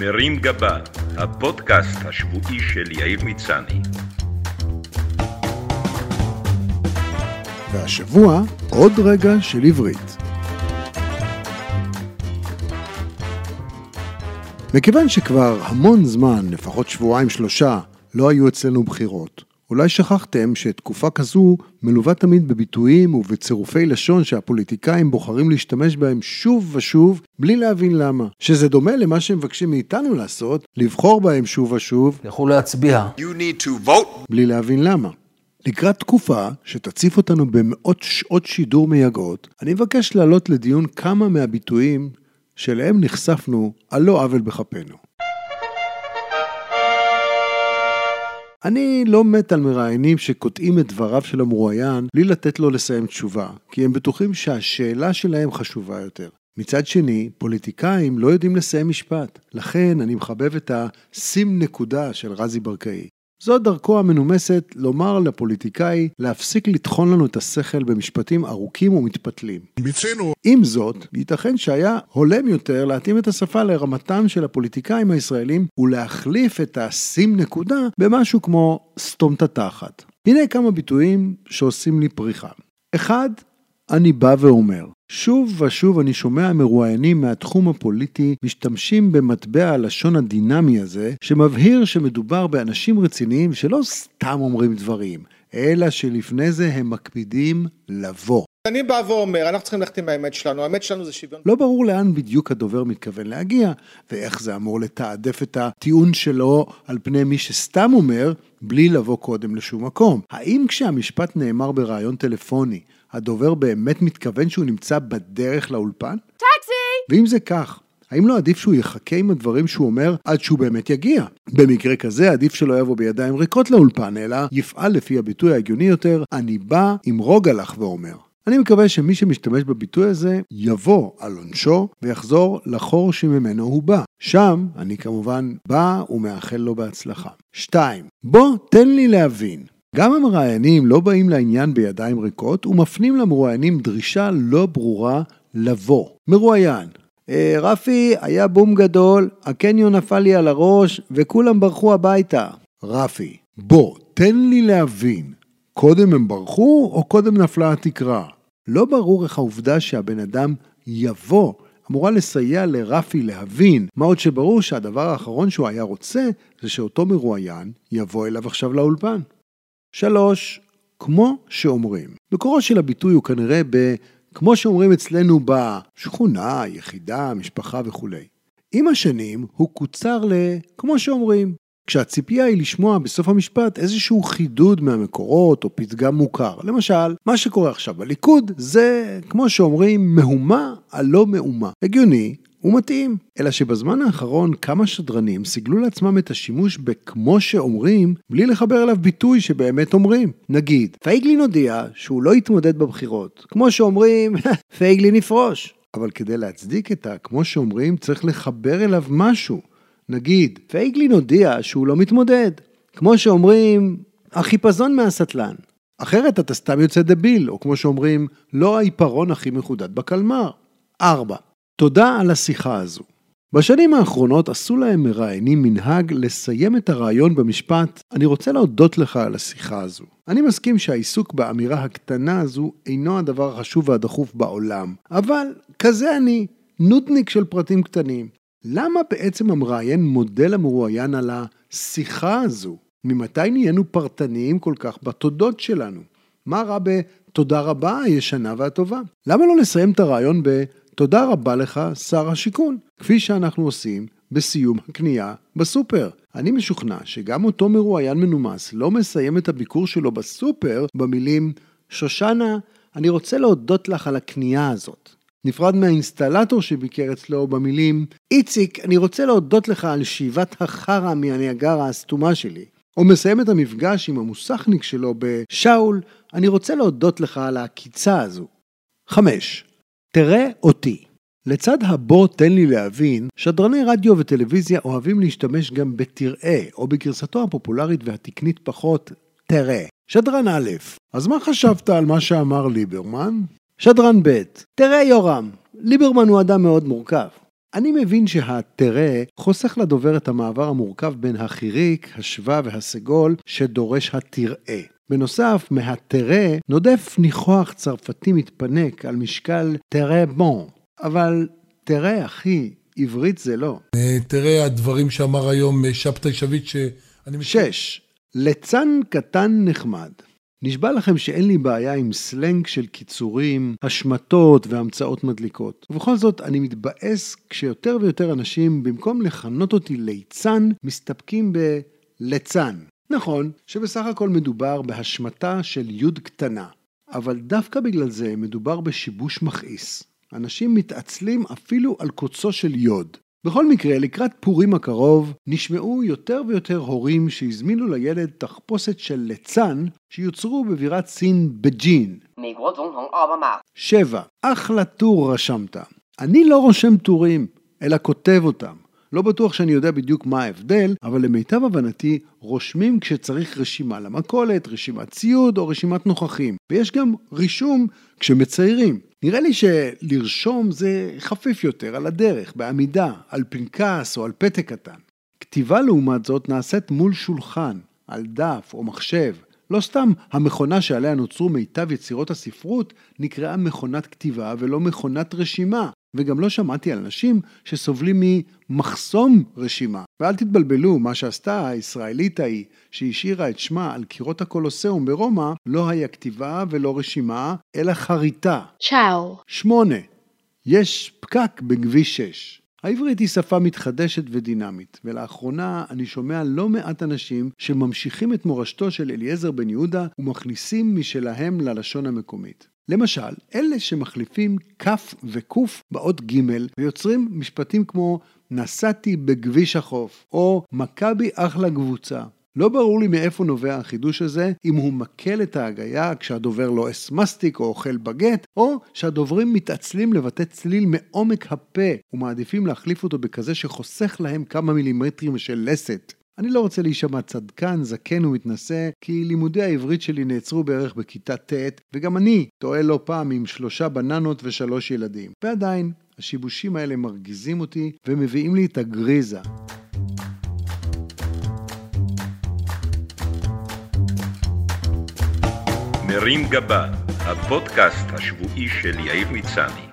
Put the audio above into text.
מרים גבה, הפודקאסט השבועי של יאיר מצני. והשבוע, עוד רגע של עברית. מכיוון שכבר המון זמן, לפחות שבועיים שלושה, לא היו אצלנו בחירות, אולי שכחתם שתקופה כזו מלווה תמיד בביטויים ובצירופי לשון שהפוליטיקאים בוחרים להשתמש בהם שוב ושוב, בלי להבין למה. שזה דומה למה שהם מבקשים מאיתנו לעשות, לבחור בהם שוב ושוב, לכו להצביע. You need to vote. בלי להבין למה. לקראת תקופה שתציף אותנו במאות שעות שידור מייגעות, אני מבקש להעלות לדיון כמה מהביטויים שאליהם נחשפנו על לא עוול בכפינו. אני לא מת על מראיינים שקוטעים את דבריו של המרואיין בלי לתת לו לסיים תשובה, כי הם בטוחים שהשאלה שלהם חשובה יותר. מצד שני, פוליטיקאים לא יודעים לסיים משפט, לכן אני מחבב את השים נקודה של רזי ברקאי. זו דרכו המנומסת לומר לפוליטיקאי להפסיק לטחון לנו את השכל במשפטים ארוכים ומתפתלים. מיצינו. עם זאת, ייתכן שהיה הולם יותר להתאים את השפה לרמתם של הפוליטיקאים הישראלים ולהחליף את השים נקודה במשהו כמו סתום את התחת. הנה כמה ביטויים שעושים לי פריחה. אחד, אני בא ואומר. שוב ושוב אני שומע מרואיינים מהתחום הפוליטי משתמשים במטבע הלשון הדינמי הזה, שמבהיר שמדובר באנשים רציניים שלא סתם אומרים דברים, אלא שלפני זה הם מקפידים לבוא. אני בא ואומר, אנחנו צריכים ללכת עם האמת שלנו, האמת שלנו זה שוויון. לא ברור לאן בדיוק הדובר מתכוון להגיע, ואיך זה אמור לתעדף את הטיעון שלו על פני מי שסתם אומר, בלי לבוא קודם לשום מקום. האם כשהמשפט נאמר בריאיון טלפוני, הדובר באמת מתכוון שהוא נמצא בדרך לאולפן? טקסי! ואם זה כך, האם לא עדיף שהוא יחכה עם הדברים שהוא אומר עד שהוא באמת יגיע? במקרה כזה עדיף שלא יבוא בידיים ריקות לאולפן, אלא יפעל לפי הביטוי ההגיוני יותר, אני בא עם רוגלח ואומר. אני מקווה שמי שמשתמש בביטוי הזה יבוא על עונשו ויחזור לחור שממנו הוא בא. שם אני כמובן בא ומאחל לו בהצלחה. 2. בוא תן לי להבין. גם המראיינים לא באים לעניין בידיים ריקות ומפנים למרואיינים דרישה לא ברורה לבוא. מרואיין "אה, רפי, היה בום גדול, הקניון נפל לי על הראש וכולם ברחו הביתה. רפי, בוא, תן לי להבין. קודם הם ברחו או קודם נפלה התקרה? לא ברור איך העובדה שהבן אדם יבוא אמורה לסייע לרפי להבין, מה עוד שברור שהדבר האחרון שהוא היה רוצה זה שאותו מרואיין יבוא אליו עכשיו לאולפן. שלוש, כמו שאומרים. מקורו של הביטוי הוא כנראה ב... כמו שאומרים אצלנו בשכונה, יחידה, משפחה וכולי. עם השנים הוא קוצר ל... כמו שאומרים. כשהציפייה היא לשמוע בסוף המשפט איזשהו חידוד מהמקורות או פתגם מוכר. למשל, מה שקורה עכשיו בליכוד זה, כמו שאומרים, מהומה על לא מאומה. הגיוני, ומתאים. אלא שבזמן האחרון כמה שדרנים סיגלו לעצמם את השימוש ב"כמו שאומרים" בלי לחבר אליו ביטוי שבאמת אומרים. נגיד, פייגלין הודיע שהוא לא יתמודד בבחירות. כמו שאומרים, פייגלין יפרוש. אבל כדי להצדיק את ה"כמו שאומרים" צריך לחבר אליו משהו. נגיד, פייגלין הודיע שהוא לא מתמודד. כמו שאומרים, החיפזון מהסטלן. אחרת אתה סתם יוצא דביל, או כמו שאומרים, לא העיפרון הכי מחודד בקלמר. 4. תודה על השיחה הזו. בשנים האחרונות עשו להם מראיינים מנהג לסיים את הרעיון במשפט אני רוצה להודות לך על השיחה הזו. אני מסכים שהעיסוק באמירה הקטנה הזו אינו הדבר החשוב והדחוף בעולם, אבל כזה אני, נודניק של פרטים קטנים. למה בעצם המראיין מודה למרואיין על השיחה הזו? ממתי נהיינו פרטניים כל כך בתודות שלנו? מה רע בתודה רבה הישנה והטובה? למה לא לסיים את הרעיון ב... תודה רבה לך, שר השיכון, כפי שאנחנו עושים בסיום הקנייה בסופר. אני משוכנע שגם אותו מרואיין מנומס לא מסיים את הביקור שלו בסופר במילים שושנה, אני רוצה להודות לך על הקנייה הזאת. נפרד מהאינסטלטור שביקר אצלו במילים איציק, אני רוצה להודות לך על שאיבת החרא מהניאגרה הסתומה שלי. או מסיים את המפגש עם המוסכניק שלו בשאול, אני רוצה להודות לך על העקיצה הזו. 5. תראה אותי. לצד הבוא תן לי להבין, שדרני רדיו וטלוויזיה אוהבים להשתמש גם בתראה, או בגרסתו הפופולרית והתקנית פחות, תראה. שדרן א', אז מה חשבת על מה שאמר ליברמן? שדרן ב', תראה יורם, ליברמן הוא אדם מאוד מורכב. אני מבין שהתראה חוסך לדובר את המעבר המורכב בין החיריק, השבב והסגול שדורש התראה. בנוסף, מהתראה נודף ניחוח צרפתי מתפנק על משקל תראה בון. אבל תראה, אחי, עברית זה לא. אה, תראה הדברים שאמר היום אה, שבתאי שביט, שאני... שש, ליצן קטן נחמד. נשבע לכם שאין לי בעיה עם סלנג של קיצורים, השמטות והמצאות מדליקות. ובכל זאת, אני מתבאס כשיותר ויותר אנשים, במקום לכנות אותי ליצן, מסתפקים בליצן. נכון, שבסך הכל מדובר בהשמטה של יוד קטנה, אבל דווקא בגלל זה מדובר בשיבוש מכעיס. אנשים מתעצלים אפילו על קוצו של יוד. בכל מקרה, לקראת פורים הקרוב, נשמעו יותר ויותר הורים שהזמינו לילד תחפושת של ליצן שיוצרו בבירת סין בג'ין. 美国总统奥巴马 שבע, אחלה טור רשמת. אני לא רושם טורים, אלא כותב אותם. לא בטוח שאני יודע בדיוק מה ההבדל, אבל למיטב הבנתי, רושמים כשצריך רשימה למכולת, רשימת ציוד או רשימת נוכחים. ויש גם רישום כשמציירים. נראה לי שלרשום זה חפיף יותר, על הדרך, בעמידה, על פנקס או על פתק קטן. כתיבה לעומת זאת נעשית מול שולחן, על דף או מחשב. לא סתם המכונה שעליה נוצרו מיטב יצירות הספרות נקראה מכונת כתיבה ולא מכונת רשימה, וגם לא שמעתי על אנשים שסובלים ממחסום רשימה. ואל תתבלבלו, מה שעשתה הישראלית ההיא, שהשאירה את שמה על קירות הקולוסיאום ברומא, לא היה כתיבה ולא רשימה, אלא חריטה. Ciao. שמונה, יש פקק בכביש 6. העברית היא שפה מתחדשת ודינמית, ולאחרונה אני שומע לא מעט אנשים שממשיכים את מורשתו של אליעזר בן יהודה ומכניסים משלהם ללשון המקומית. למשל, אלה שמחליפים כ' וק' באות ג' ויוצרים משפטים כמו נסעתי בכביש החוף, או מכבי אחלה קבוצה. לא ברור לי מאיפה נובע החידוש הזה, אם הוא מקל את ההגייה כשהדובר לועס מסטיק או אוכל בגט, או שהדוברים מתעצלים לבטא צליל מעומק הפה ומעדיפים להחליף אותו בכזה שחוסך להם כמה מילימטרים של לסת. אני לא רוצה להישמע צדקן, זקן ומתנשא, כי לימודי העברית שלי נעצרו בערך בכיתה ט', וגם אני טועה לא פעם עם שלושה בננות ושלוש ילדים. ועדיין, השיבושים האלה מרגיזים אותי ומביאים לי את הגריזה. מרים גבה, הפודקאסט השבועי של יאיר מצני.